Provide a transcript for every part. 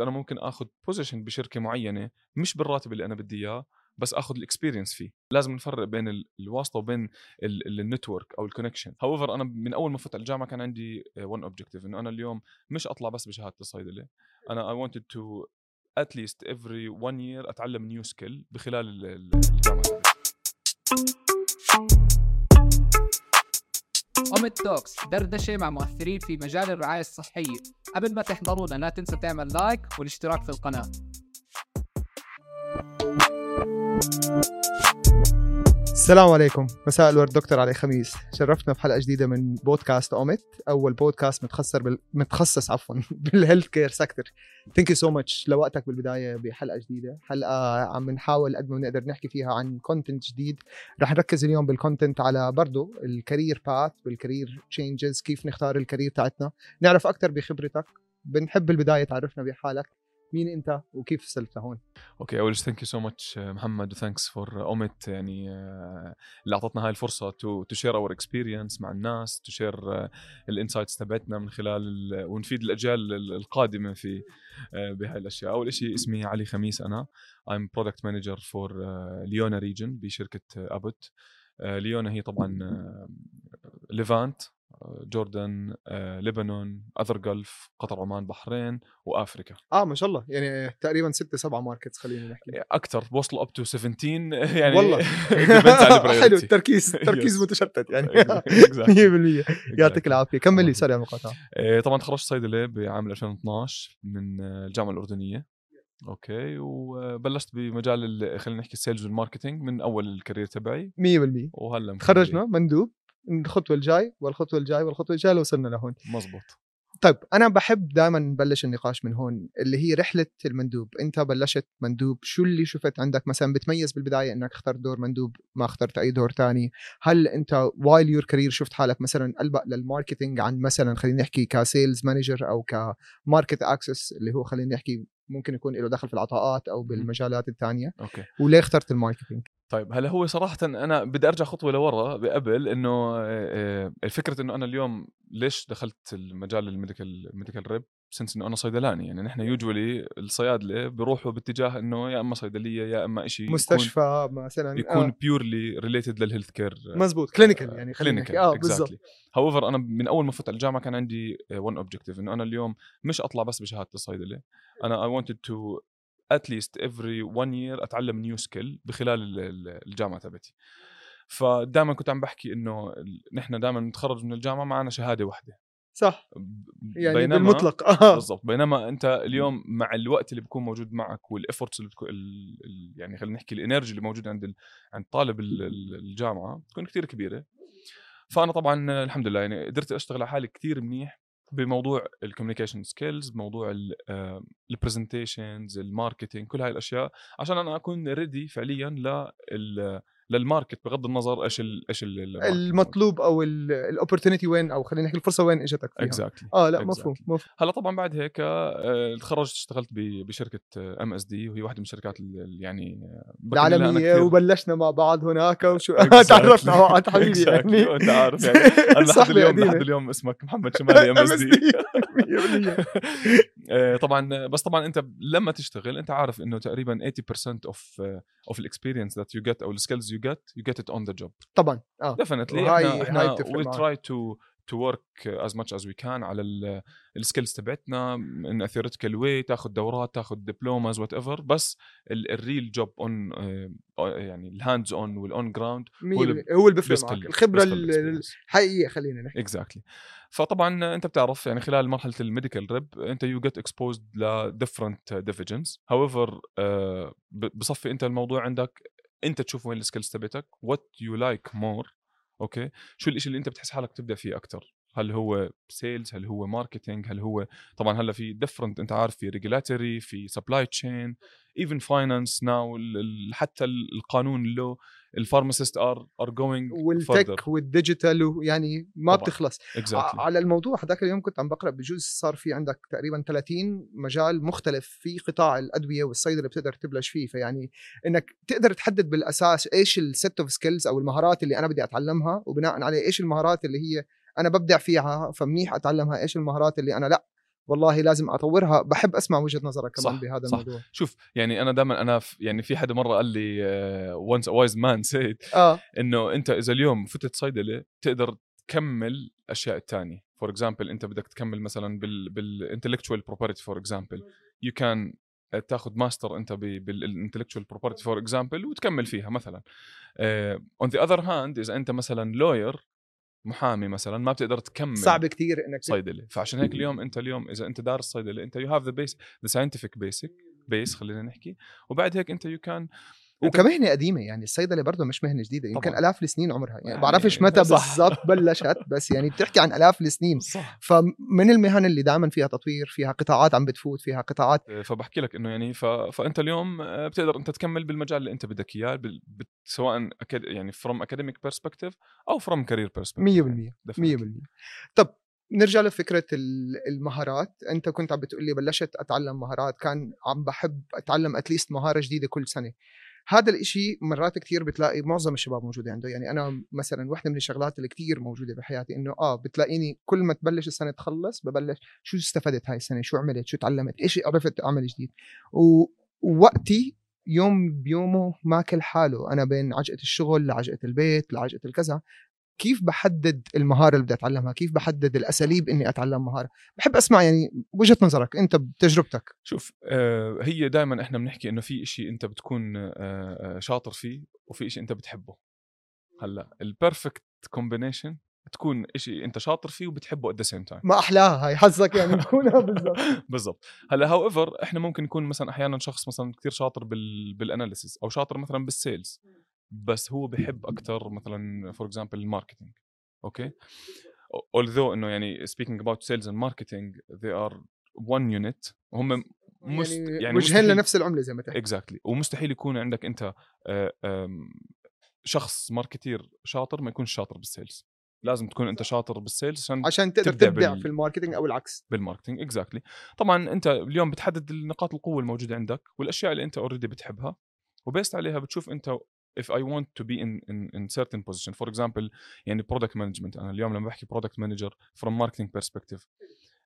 أنا ممكن آخذ position بشركة معينة مش بالراتب اللي أنا بدي إياه بس آخذ ال experience فيه. لازم نفرق بين ال- الواسطة وبين ال network أو ال connection however أنا من أول ما فت على الجامعة كان عندي one objective إنه أنا اليوم مش أطلع بس بشهادة الصيدلة. أنا I wanted to at least every one year أتعلم new skill بخلال ال- ال- الجامعة. أومت Talks دردشة مع مؤثرين في مجال الرعاية الصحية. قبل ما تحضرونا لا تنسى تعمل like والاشتراك في القناة. السلام عليكم. مساء الورد دكتور علي خميس. شرفتنا في حلقه جديدة من بودكاست أومت أول بودكاست متخصص بال... متخصص عفوا بال healthcare sector thank you so much لوقتك بالبداية بحلقة جديدة. حلقة عم نحاول قد ما بنقدر نحكي فيها عن content جديد. رح نركز اليوم بال content على برضه ال career path بال career changes كيف نختار ال career تاعتنا. نعرف أكثر بخبرتك. بنحب بالبداية تعرفنا بحالك. مين انت وكيف وصلت لهون okay اول شيء thank you so much محمد و thanks for أومت يعني آه، اللي أعطتنا هاي الفرصة to to share our experience مع الناس to share ال insights تبعتنا من خلال ال- ونفيد الأجيال ال- القادمة في آه، بهاي الأشياء. أول شيء اسمي علي خميس أنا. I'm product manager for ليونا region بشركة ابوت ليونا هي طبعا Levant Jordan آه، لبنان other Gulf قطر عمان بحرين وافريكا آه ما شاء الله. يعني تقريبا ستة سبعة markets خلينا نحكي. أكثر. بوصلوا up to 17 يعني والله. حلو. التركيز تركيز Yes. متشتت يعني. Exactly. 100% يعطيك العافية. كمل لي. sorry على المقاطعه إيه، طبعا تخرجت صيدله بعام 2012 من الجامعة الأردنية. okay. وبلشت بمجال ال- خلينا نحكي ال sales وال marketing من أول ال career تبعي. 100% وهلا تخرجنا مندوب. الخطوة الجاي والخطوة الجاي والخطوة الجاي لوصلنا لهون. مزبوط طيب أنا بحب دائما نبلش النقاش من هون اللي هي رحلة المندوب. أنت بلشت مندوب شو اللي شفت عندك مثلا بتميز بالبداية إنك اخترت دور مندوب ما اخترت أي دور تاني؟ هل أنت while your career شفت حالك مثلا ألبق لل marketing عن مثلا خلينا نحكي ك sales manager أو ك market access اللي هو خلينا نحكي ممكن يكون له دخل في العطاءات أو بالمجالات الثانية؟ okay. وليه اخترت ال marketing؟ طيب هلا هو صراحة أنا بدي أرجع خطوة لورا بقبل إنه آه، آه، الفكرة إنه أنا اليوم ليش دخلت المجال ال medical medical rep؟ Since إنه أنا صيدلاني يعني نحن usually الصيادلة بيروحوا باتجاه إنه يا إما صيدلية يا إما شيء مستشفى مثلا يكون آه. purely related لل healthcare مزبوط clinical يعني clinical آه بالضبط. however أنا من أول ما فت على الجامعة كان عندي one objective إنه أنا اليوم مش أطلع بس بشهادة الصيدلة. أنا I wanted to at least every one year أتعلم new skill بخلال ال- ال- الجامعة تبعتي. فدائما كنت عم بحكي إنه نحن دائما نتخرج من الجامعة معنا شهادة واحدة. صح. يعني بالمطلق. آه. بالضبط. بينما أنت اليوم مع الوقت اللي بيكون موجود معك وال efforts اللي بتكون ال- ال- يعني خلينا نحكي ال energy اللي موجود عند ال- عند طالب ال- ال- الجامعة بتكون كثير كبيرة. فأنا طبعا الحمد لله يعني قدرت أشتغل على حالي كثير منيح. بموضوع ال communication skills بموضوع ال presentations ال marketing كل هاي الأشياء عشان أنا أكون ready فعليا لل لل market بغض النظر إيش إيش. المطلوب أو ال opportunity وين أو خلينا نحكي الفرصة وين إجتك فيها exactly آه لا Exactly. مفهوم مفهوم هلا طبعا بعد هيك آه، تخرجت اشتغلت بشركة MSD وهي واحدة من الشركات ال- ال- يعني آه، العالمية وبلشنا مع بعض هناك وشو Exactly. تعرفنا مع بعض حبيبي Exactly. يعني وانت عارف يعني لحد اليوم. لحد اليوم اسمك محمد شمالي MSD MSD. 100%. آه، طبعا بس طبعا أنت لما تشتغل أنت عارف إنه تقريبا 80% of of ال experience that you get أو ال skills you get you get it on the job طبعا. آه. definitely وهاي- إحنا هاي إحنا بتفرق we معك. try to work as much as we can على ال skills تبعتنا in theoretical way تاخذ دورات تاخذ diplomas whatever بس ال real job on يعني ال hands-on وال on ground. هو اللي بيفرق معك. الخبرة ال- الحقيقيه خلينا نحكي. exactly فطبعا أنت بتعرف يعني خلال مرحلة ال medical rep أنت you get exposed ل different divisions however بصفي أنت الموضوع عندك أنت تشوف وين ال skills تبعتك what you like more okay. شو الشيء اللي أنت بتحس حالك تبدا فيه أكثر هل هو sales هل هو marketing هل هو طبعا هلأ في different أنت عارف في regulatory في supply chain even finance now حتى القانون ال law ال pharmacist are are going وال tech وال digital ويعني ما طبعاً. بتخلص. ع- على الموضوع هذاك اليوم كنت عم بقرأ بجوز صار في عندك تقريبا 30 مجال مختلف في قطاع الأدوية والصيدله بتقدر تبلش فيه. فيعني إنك تقدر تحدد بالأساس إيش ال set of skills أو المهارات اللي أنا بدي أتعلمها وبناء عليه إيش المهارات اللي هي أنا ببدع فيها فمنيح أتعلمها إيش المهارات اللي أنا لأ. والله لازم أطورها. بحب أسمع وجهة نظرك كمان صح، بهذا صح. الموضوع. شوف يعني أنا دائما أنا يعني في حدا مرة قال لي آه، a wise man said آه. إنه أنت إذا اليوم فتت صيدلة تقدر تكمل الاشياء الثانية for example أنت بدك تكمل مثلا بال بال intellectual property for example you can تاخذ ماستر أنت بال intellectual property for example وتكمل فيها مثلا. on the other hand إذا أنت مثلا lawyer محامي مثلا ما بتقدر تكمل صعب كتير إنك صيدله فعشان هيك اليوم أنت اليوم إذا أنت دارس صيدله أنت you have the base the scientific basic base خلينا نحكي. وبعد هيك أنت you can وكمهنة قديمة يعني الصيدلة برضه مش مهنة جديدة يمكن طبعاً. آلاف السنين عمرها يعني يعني بعرفش متى. بالضبط بلشت بس يعني بتحكي عن آلاف السنين. صح. فمن المهن اللي دائما فيها تطوير فيها قطاعات عم بتفوت فيها قطاعات فبحكي لك إنه يعني ف... فأنت اليوم آه، بتقدر أنت تكمل بالمجال اللي أنت بدك إياه بال... بت... سواء أكاد... يعني from academic perspective أو from career 100% perspective 100% طب نرجع لفكرة ال- المهارات. أنت كنت عم بتقول لي بلشت أتعلم مهارات كان عم بحب أتعلم at least مهارة جديدة كل سنة. هذا الإشي مرات كثير بتلاقي معظم الشباب موجودة عنده. يعني أنا مثلا واحدة من الشغلات اللي كثير موجودة بحياتي إنه آه بتلاقيني كل ما تبلش السنة تخلص ببلش شو استفدت هاي السنة؟ شو عملت؟ شو تعلمت؟ إيش عرفت أعمل جديد؟ ووقتي يوم بيومه ماكل حاله. أنا بين عجقة الشغل لعجقة البيت لعجقة الكذا. كيف بحدد المهارة اللي بدي أتعلمها؟ كيف بحدد الأساليب إني أتعلم مهارة؟ بحب أسمع يعني وجهة نظرك أنت بتجربتك. شوف آه هي دائما إحنا بنحكي إنه في إشي أنت بتكون آه آه، شاطر فيه وفي إشي أنت بتحبه. هلأ ال perfect combination تكون إشي أنت شاطر فيه وبتحبه at the same time ما احلاها هاي حظك يعني نكونها بالضبط. بالضبط. هلأ however إحنا ممكن نكون مثلا أحيانا شخص مثلا كثير شاطر بال بال analysis أو شاطر مثلا بال sales بس هو بحب أكثر مثلا for example ال marketing okay؟ although إنه يعني speaking about sales and marketing they are one unit هم must يعني, يعني وجهين لنفس العملة زي ما تحكي. exactly ومستحيل يكون عندك أنت آه، شخص marketer شاطر ما يكونش شاطر بال sales لازم تكون أنت شاطر بال sales عشان عشان تقدر تبدع تبدع بال- في ال marketing أو العكس. بال marketing exactly طبعا أنت اليوم بتحدد النقاط القوة الموجودة عندك والأشياء اللي أنت already بتحبها وبيست عليها بتشوف أنت if I want to be in in in certain position. For example يعني product management. أنا اليوم لما بحكي product manager from marketing perspective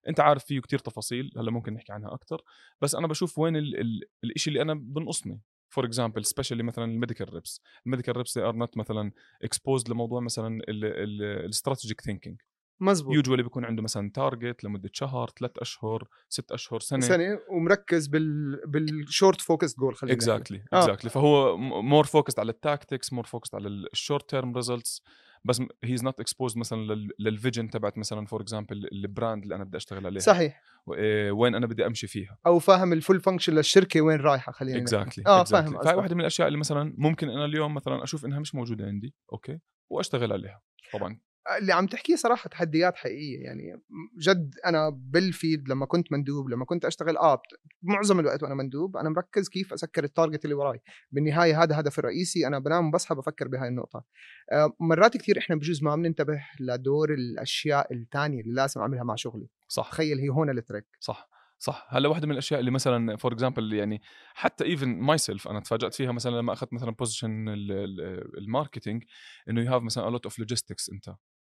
أنت عارف فيه كتير تفاصيل هلأ ممكن نحكي عنها أكثر بس أنا بشوف وين ال ال الشيء اللي أنا بنقصني. for example specially مثلا ال medical reps ال medical reps are not مثلا exposed لموضوع مثلا ال strategic thinking مزبوط usually بيكون عنده مثلا target لمدة شهر ثلاث أشهر ست أشهر سنة. سنة ومركز بال بال short focus goal خلينا. exactly آه. exactly فهو more focused على ال tactics more focused على ال short term results بس he is not exposed مثلا لل- لل vision تبعت مثلا for example ال brand اللي أنا بدي أشتغل عليها. صحيح. إيه، وين أنا بدي أمشي فيها. أو فاهم ال full function للشركة وين رايحة خلينا. exactly آه فاهم فهي. واحدة من الأشياء اللي مثلا ممكن أنا اليوم مثلا أشوف إنها مش موجودة عندي okay وأشتغل عليها. طبعا. اللي عم تحكيه صراحة تحديات حقيقية يعني جد أنا بال field لما كنت مندوب لما كنت أشتغل آه بت- معظم الوقت وأنا مندوب أنا مركز كيف أسكر ال target اللي وراي. بالنهاية هذا هدفي الرئيسي أنا بنام وبصحى بفكر بهاي النقطة. آه مرات كثير إحنا بجوز ما بننتبه لدور الأشياء الثانية اللي لازم أعملها مع شغلي. صح. تخيل هي هون ال trick. صح صح. هلا واحدة من الأشياء اللي مثلا for example يعني حتى even myself أنا تفاجأت فيها مثلا لما أخذت مثلا position ال marketing إنه you have مثلا lot of logistics أنت.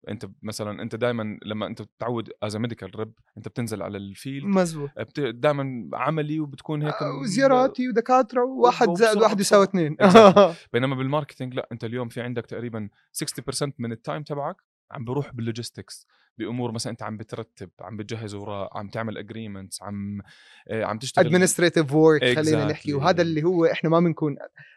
انت مثلا انت دائما لما انت بتعود as medical rep انت بتنزل على ال field. مزبوط. دائما عملي وبتكون هيك آه، وزياراتي ودكاترة وواحد زائد واحد يساوي اثنين. بينما بال marketing لا انت اليوم في عندك تقريبا 60% من ال time تبعك عم بروح بال logistics بأمور مثلا أنت عم بترتب عم بتجهز اوراق عم تعمل agreements عم آه، عم تشتغل administrative work خلينا. نحكي. وهذا اللي هو إحنا ما بنكون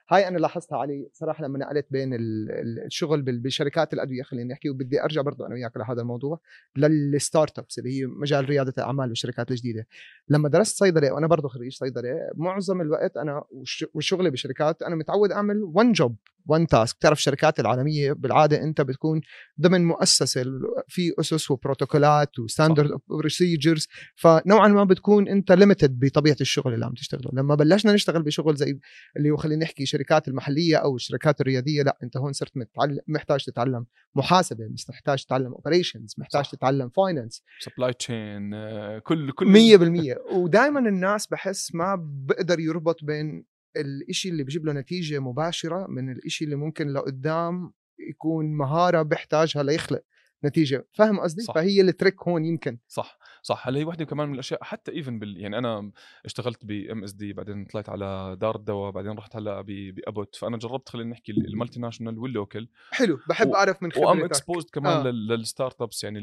هاي أنا لاحظتها علي صراحة لما نقلت بين ال- ال- الشغل بشركات الأدوية خلينا نحكي وبدي أرجع برضه أنا وياك لهذا الموضوع لل startups اللي هي مجال ريادة الاعمال والشركات الجديدة. لما درست صيدلة وأنا برضه خريج صيدلة معظم الوقت أنا وش- وشغلي بشركات أنا متعود أعمل one job one task بتعرف الشركات العالمية بالعادة أنت بتكون ضمن مؤسسة في أسس وبروتوكولات و standard procedures فنوعا ما بتكون أنت limited بطبيعة الشغل اللي عم تشتغله. لما بلشنا نشتغل بشغل زي اللي هو خلينا نحكي شركات المحلية أو الشركات الرياديه لا أنت هون صرت متعلم محتاج تتعلم محاسبة محتاج تتعلم operations محتاج صح. تتعلم finance supply chain كل كل 100% ودائما الناس بحس ما بقدر يربط بين الإشي اللي بجيب له نتيجة مباشرة من الإشي اللي ممكن لقدام يكون مهارة بيحتاجها ليخلق. نتيجة. فاهم قصدي؟ صح. فهي ال trick هون يمكن. صح صح. هلأ هي وحدة كمان من الأشياء حتى even بال يعني أنا اشتغلت ب MSD بعدين طلعت على دار الدواء بعدين رحت هلأ ب- بابوت فأنا جربت خلينا نحكي ال multinational وال local حلو. بحب و- أعرف من وأم خبرتك exposed كمان آه. لل startups يعني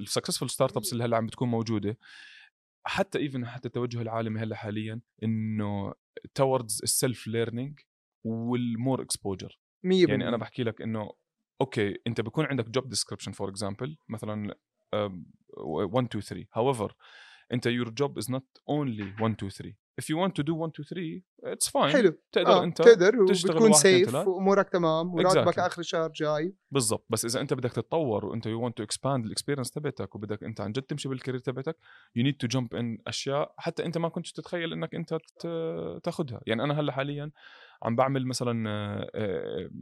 ال successful startups اللي هلأ عم بتكون موجودة. حتى even حتى التوجه العالمي هلأ حاليا إنه towards ال self learning وال more exposure 100% يعني أنا بحكي لك إنه okay أنت بيكون عندك job description for example مثلا um, 1 2 3 however أنت your job is not only 1 2 3 if you want to do 1 2 3 it's fine حلو تقدر آه. أنت تقدر وبتكون safe. وأمورك تمام وراتبك Exactly. آخر الشهر جاي بالضبط بس إذا أنت بدك تتطور وأنت you want to expand ال experience تبعتك وبدك أنت عن جد تمشي بال career تبعتك you need to jump in أشياء حتى أنت ما كنتش تتخيل إنك أنت تاخذها يعني أنا هلأ حاليا عم بعمل مثلا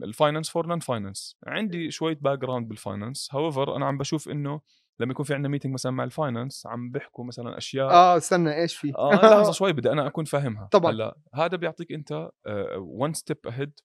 ال finance for non-finance عندي شوية background بال finance however أنا عم بشوف إنه لما يكون في عندنا meeting مثلا مع ال finance عم بيحكوا مثلا أشياء آه استنى إيش في؟ آه لحظة شوي بدي أنا أكون فاهمها. طبعاً. هلأ هذا بيعطيك أنت one step ahead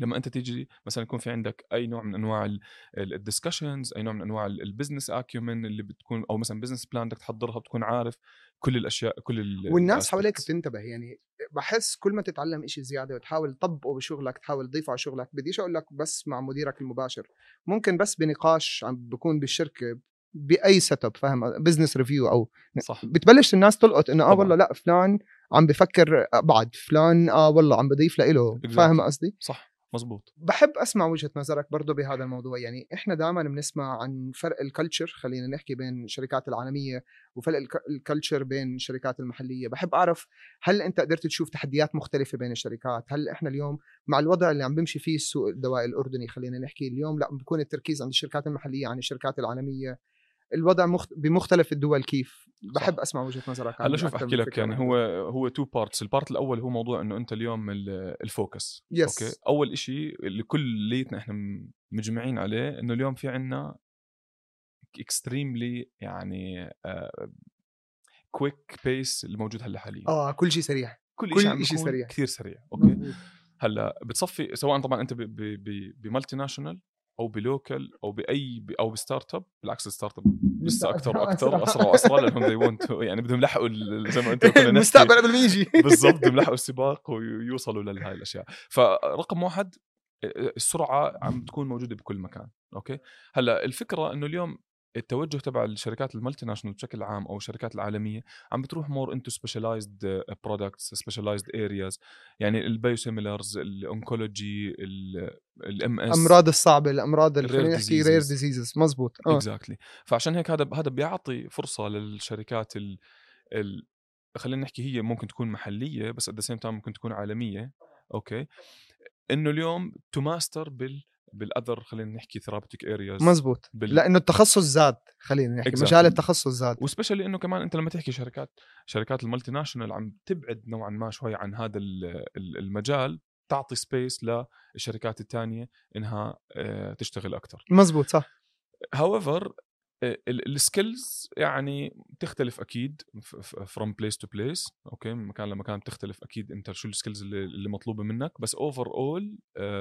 لما أنت تيجي مثلا يكون في عندك أي نوع من أنواع ال discussions أي نوع من أنواع ال business acumen اللي بتكون أو مثلا business plan بدك تحضرها بتكون عارف كل الأشياء كل ال والناس حواليك. بتنتبه. يعني بحس كل ما تتعلم إشي زيادة وتحاول تطبقه بشغلك تحاول تضيفه على شغلك بديش أقول لك بس مع مديرك المباشر. ممكن بس بنقاش عم بكون بالشركة بأي setup فاهم؟ business review أو صح. بتبلش الناس تلقط إنه آه. والله لا فلان عم بفكر أبعد فلان آه والله عم بضيف له. فاهم قصدي؟ صح. مزبوط بحب أسمع وجهة نظرك برضه بهذا الموضوع. يعني إحنا دائما بنسمع عن فرق ال culture خلينا نحكي بين الشركات العالمية وفرق ال c- ال culture بين الشركات المحلية. بحب أعرف هل أنت قدرت تشوف تحديات مختلفة بين الشركات؟ هل إحنا اليوم مع الوضع اللي عم بمشي فيه السوق الدوائي الأردني خلينا نحكي اليوم لا بكون التركيز عند الشركات المحلية عن الشركات العالمية؟ الوضع مخت... بمختلف الدول كيف بحب صح. أسمع وجهة نظرك هلا شوف أحكي لك يعني واحدة. هو هو two parts ال part الأول هو موضوع إنه أنت اليوم ال- ال focus Yes. okay أول إشي اللي كليتنا إحنا مجمعين عليه إنه اليوم في عنا extremely يعني quick pace اللي موجود هلأ حاليا آه كل شيء سريع كل كل شيء سريع. كثير سريع okay هلأ بتصفي سواء طبعا أنت ب multinational أو ب local أو بأي أو ب startup بالعكس ال startup لسه أكثر وأكثر أسرع. وأسرع لأنهم want to- يعني بدهم يلحقوا زي ما أنت كنا المستقبل قبل ما يجي. بالضبط بدهم يلحقوا السباق ويوصلوا لهي الأشياء. فرقم واحد السرعة عم تكون موجودة بكل مكان okay؟ هلأ الفكرة إنه اليوم التوجه تبع الشركات ال multinational بشكل عام أو الشركات العالمية عم بتروح more into specialized products specialized areas يعني ال biosimilars ال oncology ال MS الأمراض الصعبة الأمراض اللي خلينا نحكي rare. diseases مزبوط. آه. exactly فعشان هيك هذا هذا بيعطي فرصة للشركات ال, ال خلينا نحكي هي ممكن تكون محلية بس at the ممكن تكون عالمية. okay. إنه اليوم to master بال بال other خلينا نحكي therapeutic areas مزبوط. بال- لأنه التخصص زاد خلينا نحكي Exactly. مجال التخصص زاد. و especially إنه كمان أنت لما تحكي شركات شركات ال multinational عم تبعد نوعا ما شوي عن هذا ال- ال- المجال تعطي space للشركات الثانية إنها آه، تشتغل أكثر مزبوط صح. However ال skills يعني تختلف أكيد from place to place okay؟ من مكان لمكان بتختلف أكيد أنت شو ال skills اللي, اللي مطلوبة منك بس overall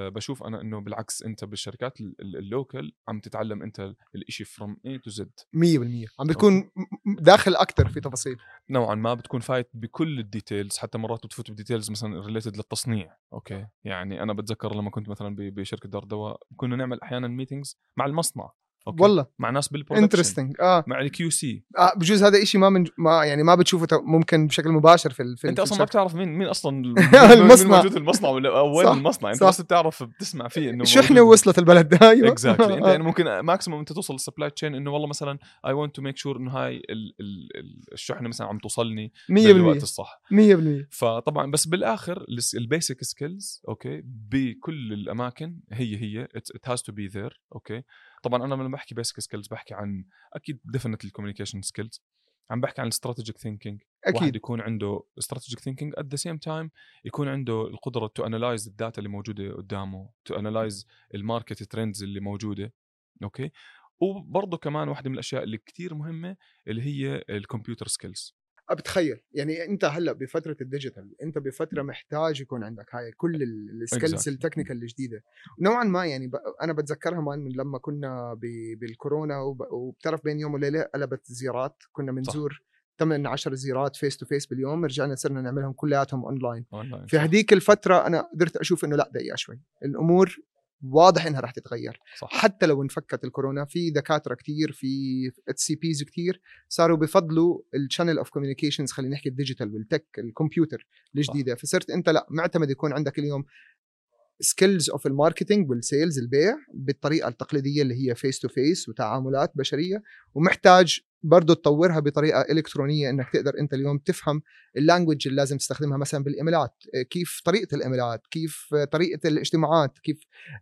بشوف أنا إنه بالعكس أنت بالشركات ال- ال- ال local عم تتعلم أنت الإشي from A to Z 100% عم بتكون داخل أكثر في تفاصيل. نوعا ما بتكون فايت بكل ال details حتى مرات بتفوت ب details مثلا related للتصنيع okay؟ يعني أنا بتذكر لما كنت مثلا بشركة دار دواء كنا نعمل أحيانا meetings مع المصنع. okay. والله. مع ناس بال production interesting آه. مع ال QC آه، بجوز هذا إشي ما من ما يعني ما بتشوفه ممكن بشكل مباشر في ال- في أنت أصلا ما. بتعرف مين مين أصلا المصنع. المصنع موجود المصنع ولا وين المصنع؟ أنت. بس بتعرف بتسمع فيه إنه شحنه وصلت البلد؟ أيوه. exactly أنت آه. يعني ممكن maximum أنت توصل لل supply chain إنه والله مثلا I want to make sure إنه هاي ال- ال- ال- الشحنه مثلا عم توصلني 100% بالوقت الصح. 100% فطبعا بس بالآخر ال basic skills okay بكل الأماكن هي هي. it has to be there okay. طبعا أنا لما بحكي basic skills بحكي عن أكيد definitely ال communication skills عم بحكي عن ال strategic thinking واحد أكيد. يكون عنده strategic thinking at the same time يكون عنده القدرة to analyze ال data اللي موجودة قدامه to analyze ال market trends اللي موجودة okay وبرضه كمان واحدة من الأشياء اللي كتير مهمة اللي هي ال computer skills بتخيل يعني أنت هلأ بفترة ال digital أنت بفترة محتاج يكون عندك هاي كل ال skills. ال technical الجديدة. نوعا ما يعني ب... أنا بتذكرها من لما كنا ب... بالكورونا وب... وبتعرف بين يوم وليلة قلبت زيارات كنا بنزور 8 10 زيارات face to face باليوم رجعنا صرنا نعملهم كلياتهم online online. في هذيك الفترة أنا قدرت أشوف إنه لأ دقيقه شوي. الأمور واضح إنها رح تتغير. صح. حتى لو انفكت الكورونا في دكاترة كتير في HCPs كتير صاروا بفضلوا ال channel of communications خلينا نحكي ال digital وال tech الكمبيوتر الجديدة. فصرت أنت لا معتمد يكون عندك اليوم skills of ال marketing وال sales البيع بالطريقة التقليدية اللي هي face to face وتعاملات بشرية ومحتاج برضه تطورها بطريقة إلكترونية إنك تقدر أنت اليوم تفهم ال language اللي لازم تستخدمها مثلا بالإيميلات كيف طريقة الايميلات كيف طريقة الاجتماعات كيف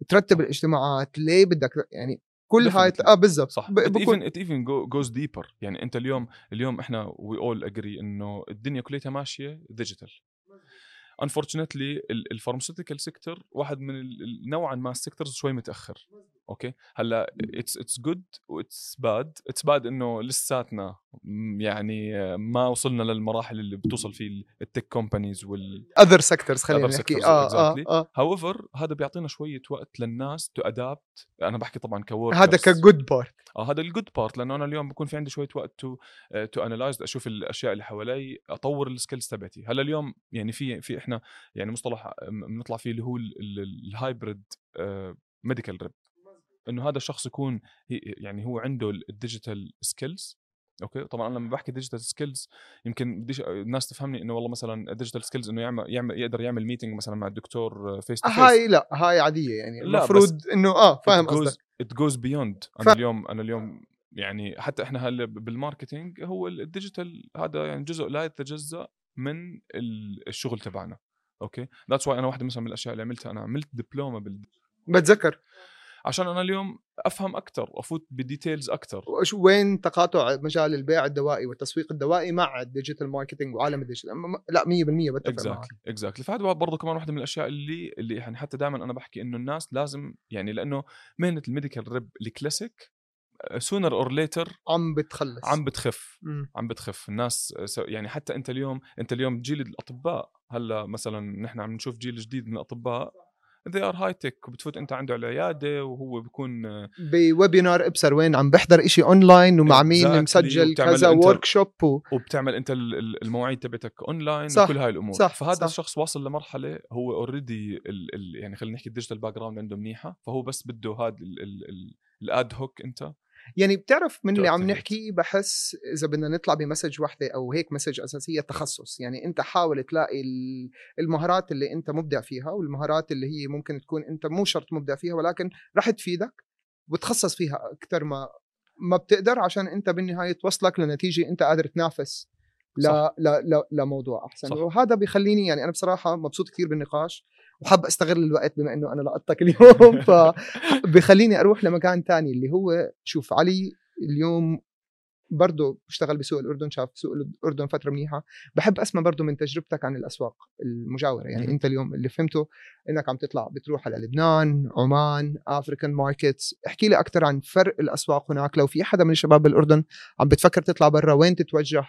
ترتب الاجتماعات ليه بدك يعني كل هاي. آه بالضبط. صح. بكون even go, goes deeper. يعني أنت اليوم اليوم إحنا we all agree إنه الدنيا كلها ماشية digital unfortunately ال pharmaceutical sector واحد من نوعا ما ال sectors شوي متأخر. okay؟ هلأ it's it's good و it's bad it's bad إنه لساتنا يعني آه، ما وصلنا للمراحل اللي بتوصل فيه ال tech companies وال other sectors خلينا نحكي. آه exactly. آه however هذا بيعطينا شوية وقت للناس to adapt أنا بحكي طبعا ك workers هذا ك good part آه هذا ال good part لأنه أنا اليوم بكون في عندي شوية وقت to to analyze أشوف الأشياء اللي حوالي أطور ال skills تبعتي. هلأ اليوم يعني في في إحنا يعني مصطلح بنطلع فيه اللي هو ال hybrid medical rep إنه هذا الشخص يكون يعني هو عنده ال digital skills okay؟ طبعا أنا لما بحكي digital skills يمكن بديش الناس تفهمني إنه والله مثلا digital skills إنه يعمل, يعمل يقدر يعمل meeting مثلا مع الدكتور face to face هاي لا هاي عادية يعني لا، المفروض إنه آه فاهم قصدك. it goes beyond. أنا اليوم أنا اليوم يعني حتى إحنا هلأ بال marketing هو ال digital هذا يعني جزء لا يتجزأ من ال- الشغل تبعنا okay? that's why أنا واحدة مثلا من الأشياء اللي عملتها أنا عملت دبلومة بال... بتذكر. عشان أنا اليوم أفهم أكثر وافوت ب details أكثر وش وين تقاطع مجال البيع الدوائي والتسويق الدوائي مع ال digital marketing وعالم ال digital؟ م- م- لا 100% بتفق معك. exactly exactly فهذا برضه كمان واحدة من الأشياء اللي اللي يعني حتى دائما أنا بحكي إنه الناس لازم يعني لأنه مهنة ال medical rep ال classic sooner or later عم بتخلص. عم بتخف مم. عم بتخف. الناس س- يعني حتى أنت اليوم أنت اليوم جيل الأطباء. هلأ مثلا نحن عم نشوف جيل جديد من الأطباء. They are high tech وبتفوت أنت عنده على العيادة وهو بيكون ب webinar أبصر وين عم بحضر إشي اونلاين ومع مين. مسجل كذا ورك شوب و... وبتعمل أنت ال- ال- المواعيد تبعتك اونلاين صح، وكل هاي الأمور صح، فهذا صح. الشخص واصل لمرحلة هو already ال ال يعني خلينا نحكي ال digital background عنده منيحة فهو بس بده هذا ال ad hoc أنت يعني بتعرف من اللي عم. نحكي بحس إذا بدنا نطلع ب message واحدة أو هيك message أساسية تخصص يعني أنت حاول تلاقي ال- المهارات اللي أنت مبدع فيها والمهارات اللي هي ممكن تكون أنت مو شرط مبدع فيها ولكن راح تفيدك وتخصص فيها أكثر ما ما بتقدر عشان أنت بالنهاية توصلك لنتيجة أنت قادر تنافس ل... صح. ل... ل... لموضوع أحسن صح. وهذا بيخليني يعني أنا بصراحة مبسوط كثير بالنقاش وحاب أستغل الوقت بما إنه أنا لقطتك اليوم. فبخليني أروح لمكان تاني اللي هو شوف علي اليوم برضه بشتغل بسوق الأردن شاف سوق الأردن فترة منيحة. بحب أسمع برضه من تجربتك عن الأسواق المجاورة. يعني. أنت اليوم اللي فهمته إنك عم تطلع بتروح على لبنان عمان African markets احكي لي أكثر عن فرق الأسواق هناك. لو في حدا من الشباب بالأردن عم بتفكر تطلع برا وين تتوجه؟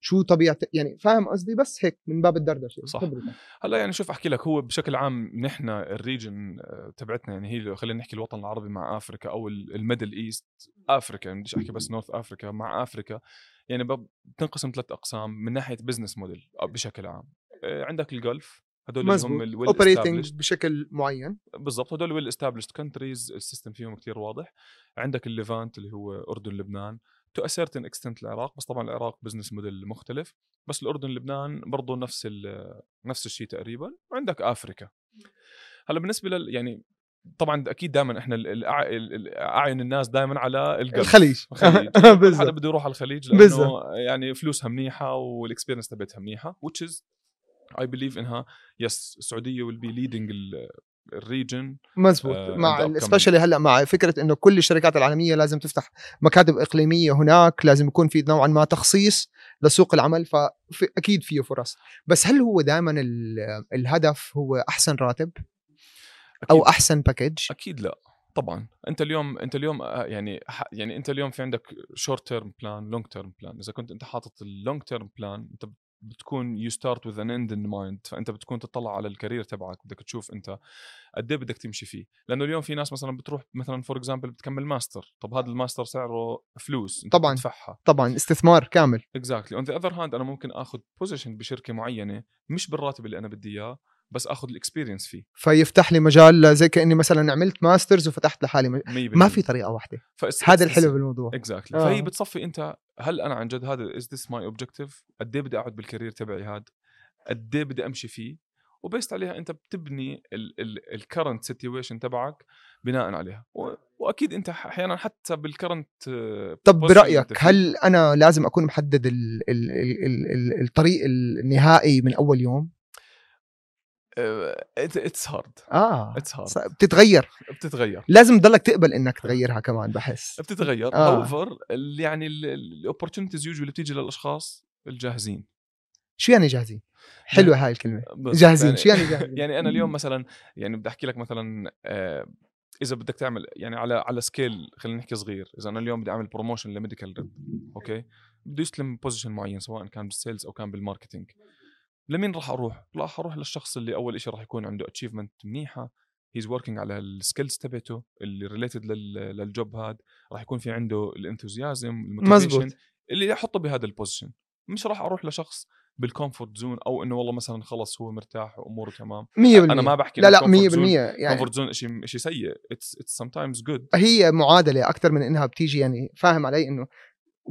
شو طبيعه يعني فاهم قصدي بس هيك من باب الدردشة صح. خبرتك. هلأ يعني شوف أحكي لك هو بشكل عام نحن ال region آه، تبعتنا يعني هي خلينا نحكي الوطن العربي مع أفريكا أو ال Middle East Africa يعني بديش أحكي بس North Africa مع أفريكا يعني بتنقسم ثلاث أقسام من ناحية business model بشكل عام آه، عندك ال Gulf هدول اللي هم مزبوط ال well operating. بشكل معين بالضبط هدول well established countries ال system فيهم كتير واضح عندك ال Levant اللي هو أردن لبنان to a certain extent العراق بس طبعا العراق business model مختلف. بس الأردن لبنان برضه نفس نفس الشيء تقريبا. وعندك آفريكا. هلأ بالنسبة لل يعني طبعا أكيد دائما إحنا أعين الناس دائما على القلب. الخليج. الخليج. حدا بده يروح على الخليج لأنه. يعني فلوسها منيحة وال experience تبعتها منيحة which is I believe إنها yes السعودية will be leading ال- ال region مزبوط. آه، مع. specially هلأ مع فكرة إنه كل الشركات العالمية لازم تفتح مكاتب إقليمية هناك لازم يكون في نوعا ما تخصيص لسوق العمل فاكيد فيه فرص. بس هل هو دائما الهدف هو أحسن راتب؟ أو أكيد. أحسن package أكيد لا طبعا. أنت اليوم أنت اليوم آه، يعني يعني أنت اليوم في عندك short term plan long term plan إذا كنت أنت حاطط ال long term plan أنت بتكون you start with an end in mind فأنت بتكون تطلع على ال career تبعك بدك تشوف أنت قد إيه بدك تمشي فيه. لأنه اليوم في ناس مثلا بتروح مثلا for example بتكمل ماستر طب هذا الماستر سعره فلوس أنت طبعاً. بتدفعها. طبعا استثمار كامل. exactly on the other hand أنا ممكن آخذ position بشركة معينة مش بالراتب اللي أنا بدي إياه بس آخذ ال experience فيه. فيفتح لي مجال زي كأني مثلا عملت masters وفتحت لحالي مج... 100% ما في طريقة واحدة. هذا الحلو بالموضوع. exactly آه. فهي بتصفي أنت هل أنا عن جد هذا is this my objective قد إيه بدي أقعد بال career تبعي هذا قد إيه بدي أمشي فيه؟ و based عليها أنت بتبني ال current situation تبعك بناء عليها. و- وأكيد أنت أحيانا حتى بال current طب برأيك هل أنا لازم أكون محدد ال... ال... ال... ال... ال... الطريق النهائي من أول يوم؟ it's hard آه. it's hard ص- بتتغير. بتتغير. لازم تضلك تقبل إنك تغيرها كمان بحس. بتتغير. آه. however يعني ال opportunities usually بتيجي للأشخاص الجاهزين. شو يعني جاهزين؟ حلوة هاي الكلمة. جاهزين. يعني- شو يعني جاهزين؟ يعني أنا اليوم مثلا يعني بدي أحكي لك مثلا آه، إذا بدك تعمل يعني على على scale خلينا نحكي صغير. إذا أنا اليوم بدي أعمل promotion ل medical rep okay؟ بده يستلم position معين سواء كان بال sales أو كان بال marketing لمين راح أروح؟ راح أروح للشخص اللي أول شيء راح يكون عنده achievement منيحة. he's working على ال skills تبعته اللي related لل job هذا راح يكون في عنده ال enthusiasm مزبوط.100% أنا ما بحكي لا لا 100% يعني يعني comfort zone شيء شيء سيء. it's it's sometimes good هي معادلة أكثر من إنها بتيجي يعني فاهم علي إنه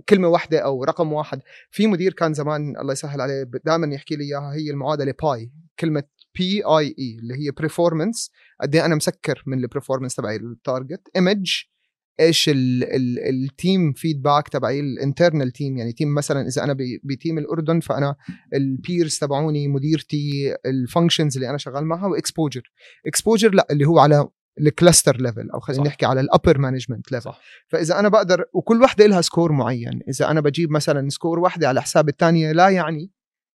كلمة واحدة أو رقم واحد. في مدير كان زمان الله يسهل عليه دائما يحكي لي إياها هي المعادلة pie كلمة P I E اللي هي performance قد إيه أنا مسكر من ال performance تبعي ال target image إيش ال- ال- ال team feedback تبعي ال internal team يعني team مثلا إذا أنا ب team الأردن فأنا ال peers تبعوني مديرتي ال functions اللي أنا شغال معها و exposure exposure لا اللي هو على ال cluster level أو خلينا. نحكي على ال upper management level فإذا أنا بقدر وكل وحدة لها score معين. إذا أنا بجيب مثلا score واحدة على حساب الثانية لا يعني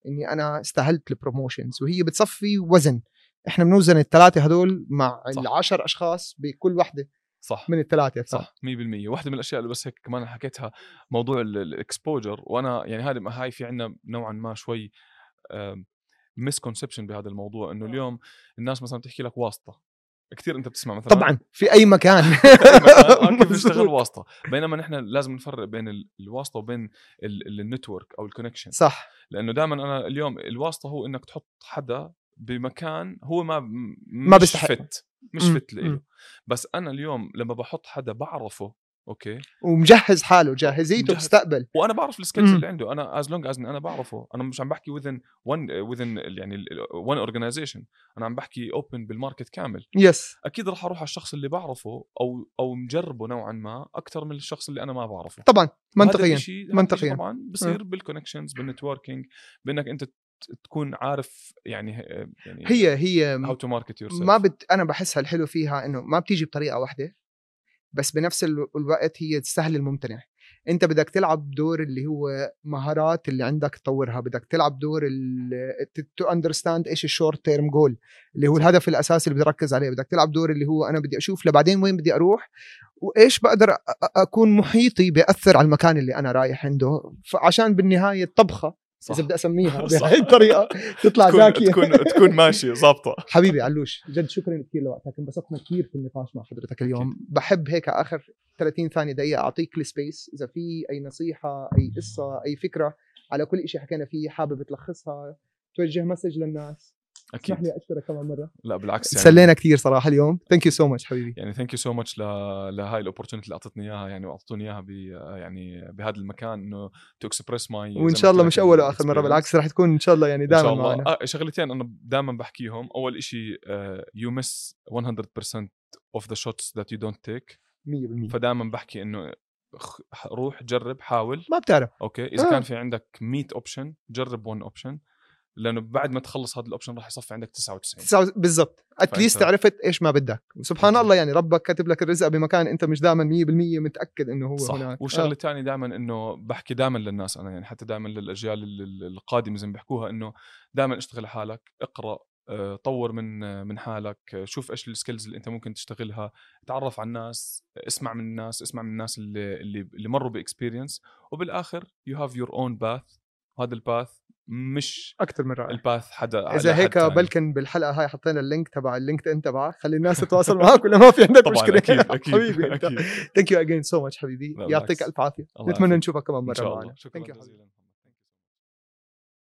إني أنا استاهلت ال promotions وهي بتصفي وزن. إحنا بنوزن الثلاثه هدول مع صح. العشر أشخاص بكل وحدة صح. من الثلاثه صح. 100% واحدة من الأشياء اللي بس هيك كمان حكيتها موضوع ال exposure وأنا يعني هذه هاي في عندنا نوعا ما شوي misconception بهذا الموضوع. إنه اليوم الناس مثلا بتحكي لك واسطة. كثير انت بتسمع مثلا. طبعا في أي مكان. آه، كيف مزبوط. واسطه بينما نحن لازم نفرق بين ال- الواسطة وبين ال network أو ال connection. صح. لأنه دائما أنا اليوم الواسطة هو إنك تحط حدا بمكان هو ما ما مش بيستحق. fit مش fit له. بس أنا اليوم لما بحط حدا بعرفه okay. ومجهز حاله جاهزيته مجهز. بتستقبل وأنا بعرف ال skills. اللي عنده. أنا as long as أنا بعرفه. أنا مش عم بحكي within one within يعني one organization أنا عم بحكي open بال market كامل. yes أكيد راح أروح على الشخص اللي بعرفه أو أو مجربه نوعا ما أكثر من الشخص اللي أنا ما بعرفه. طبعا. منطقيا. منطقياً. طبعا بصير بال connections بال networking بإنك أنت تكون عارف يعني يعني هي هي how to market your ما بت... أنا بحسها الحلو فيها إنه ما بتيجي بطريقة واحدة. بس بنفس ال- الوقت هي تسهل الممتنع. انت بدك تلعب دور اللي هو مهارات اللي عندك تطورها بدك تلعب دور to understand إيش ال short term goal اللي هو الهدف الأساسي اللي بدي اركز عليه. بدك تلعب دور اللي هو أنا بدي أشوف لبعدين وين بدي أروح وإيش بقدر أكون محيطي بياثر على المكان اللي أنا رايح عنده. فعشان بالنهاية الطبخه صح. اذا بدي اسميها. بهي الطريقة. تطلع تكون زاكيه تكون تكون ماشي ظابطة. حبيبي علوش جد شكرا كثير لوقتك. انبسطنا كثير في النقاش مع حضرتك اليوم. بحب هيك آخر 30 ثانية دقيقة أعطيك ال space إذا في أي نصيحة أي قصة أي فكرة على كل شيء حكينا فيه حابب تلخصها توجه message للناس. اسمح أكيد. لي اشكرك كمان مرة. لا بالعكس يعني سلينا كثير صراحة اليوم. thank you so much حبيبي. يعني thank you so much لهاي ال opportunity اللي أعطتني إياها يعني وأعطوني إياها ب يعني بهذا المكان إنه to express my وإن شاء الله مش أول وآخر مرة بالعكس رح تكون إن شاء الله يعني دائما الله. معنا. آه شغلتين أنا دائما بحكيهم أول شيء you miss 100% of the shots that you don't take 100% فدائما بحكي إنه روح جرب حاول. ما بتعرف. okay؟ إذا آه. كان في عندك 100 option جرب 1 option لأنه بعد ما تخلص هذا ال option راح يصفي عندك 99 تسعة- بالضبط. at least فأنت- عرفت إيش ما بدك. سبحان. الله يعني ربك كاتب لك الرزق بمكان أنت مش دائما 100% متأكد إنه هو صح. هناك. والشغلة الثانية دائما إنه بحكي دائما للناس أنا يعني حتى دائما للأجيال ال- ال- القادمة زي ما بيحكوها إنه دائما اشتغل حالك اقرأ آه، طور من آه، من حالك آه، شوف إيش ال skills اللي أنت ممكن تشتغلها تعرف على الناس اسمع من الناس اسمع من الناس اللي اللي, اللي مروا ب experience وبالآخر you have your own path وهذا ال path مش أكثر من رائع. ال path حدا إذا هيك تاني. بلكن بالحلقة هاي حطينا ال link تبع ال LinkedIn تبعك خلي الناس تتواصل معك ولا ما في عندك طبعا مشكلة. أكيد أكيد حبيبي thank you again so much حبيبي. يعطيك. ألف عافية. نتمنى. نشوفك كمان إن مرة معنا. الله. شكرا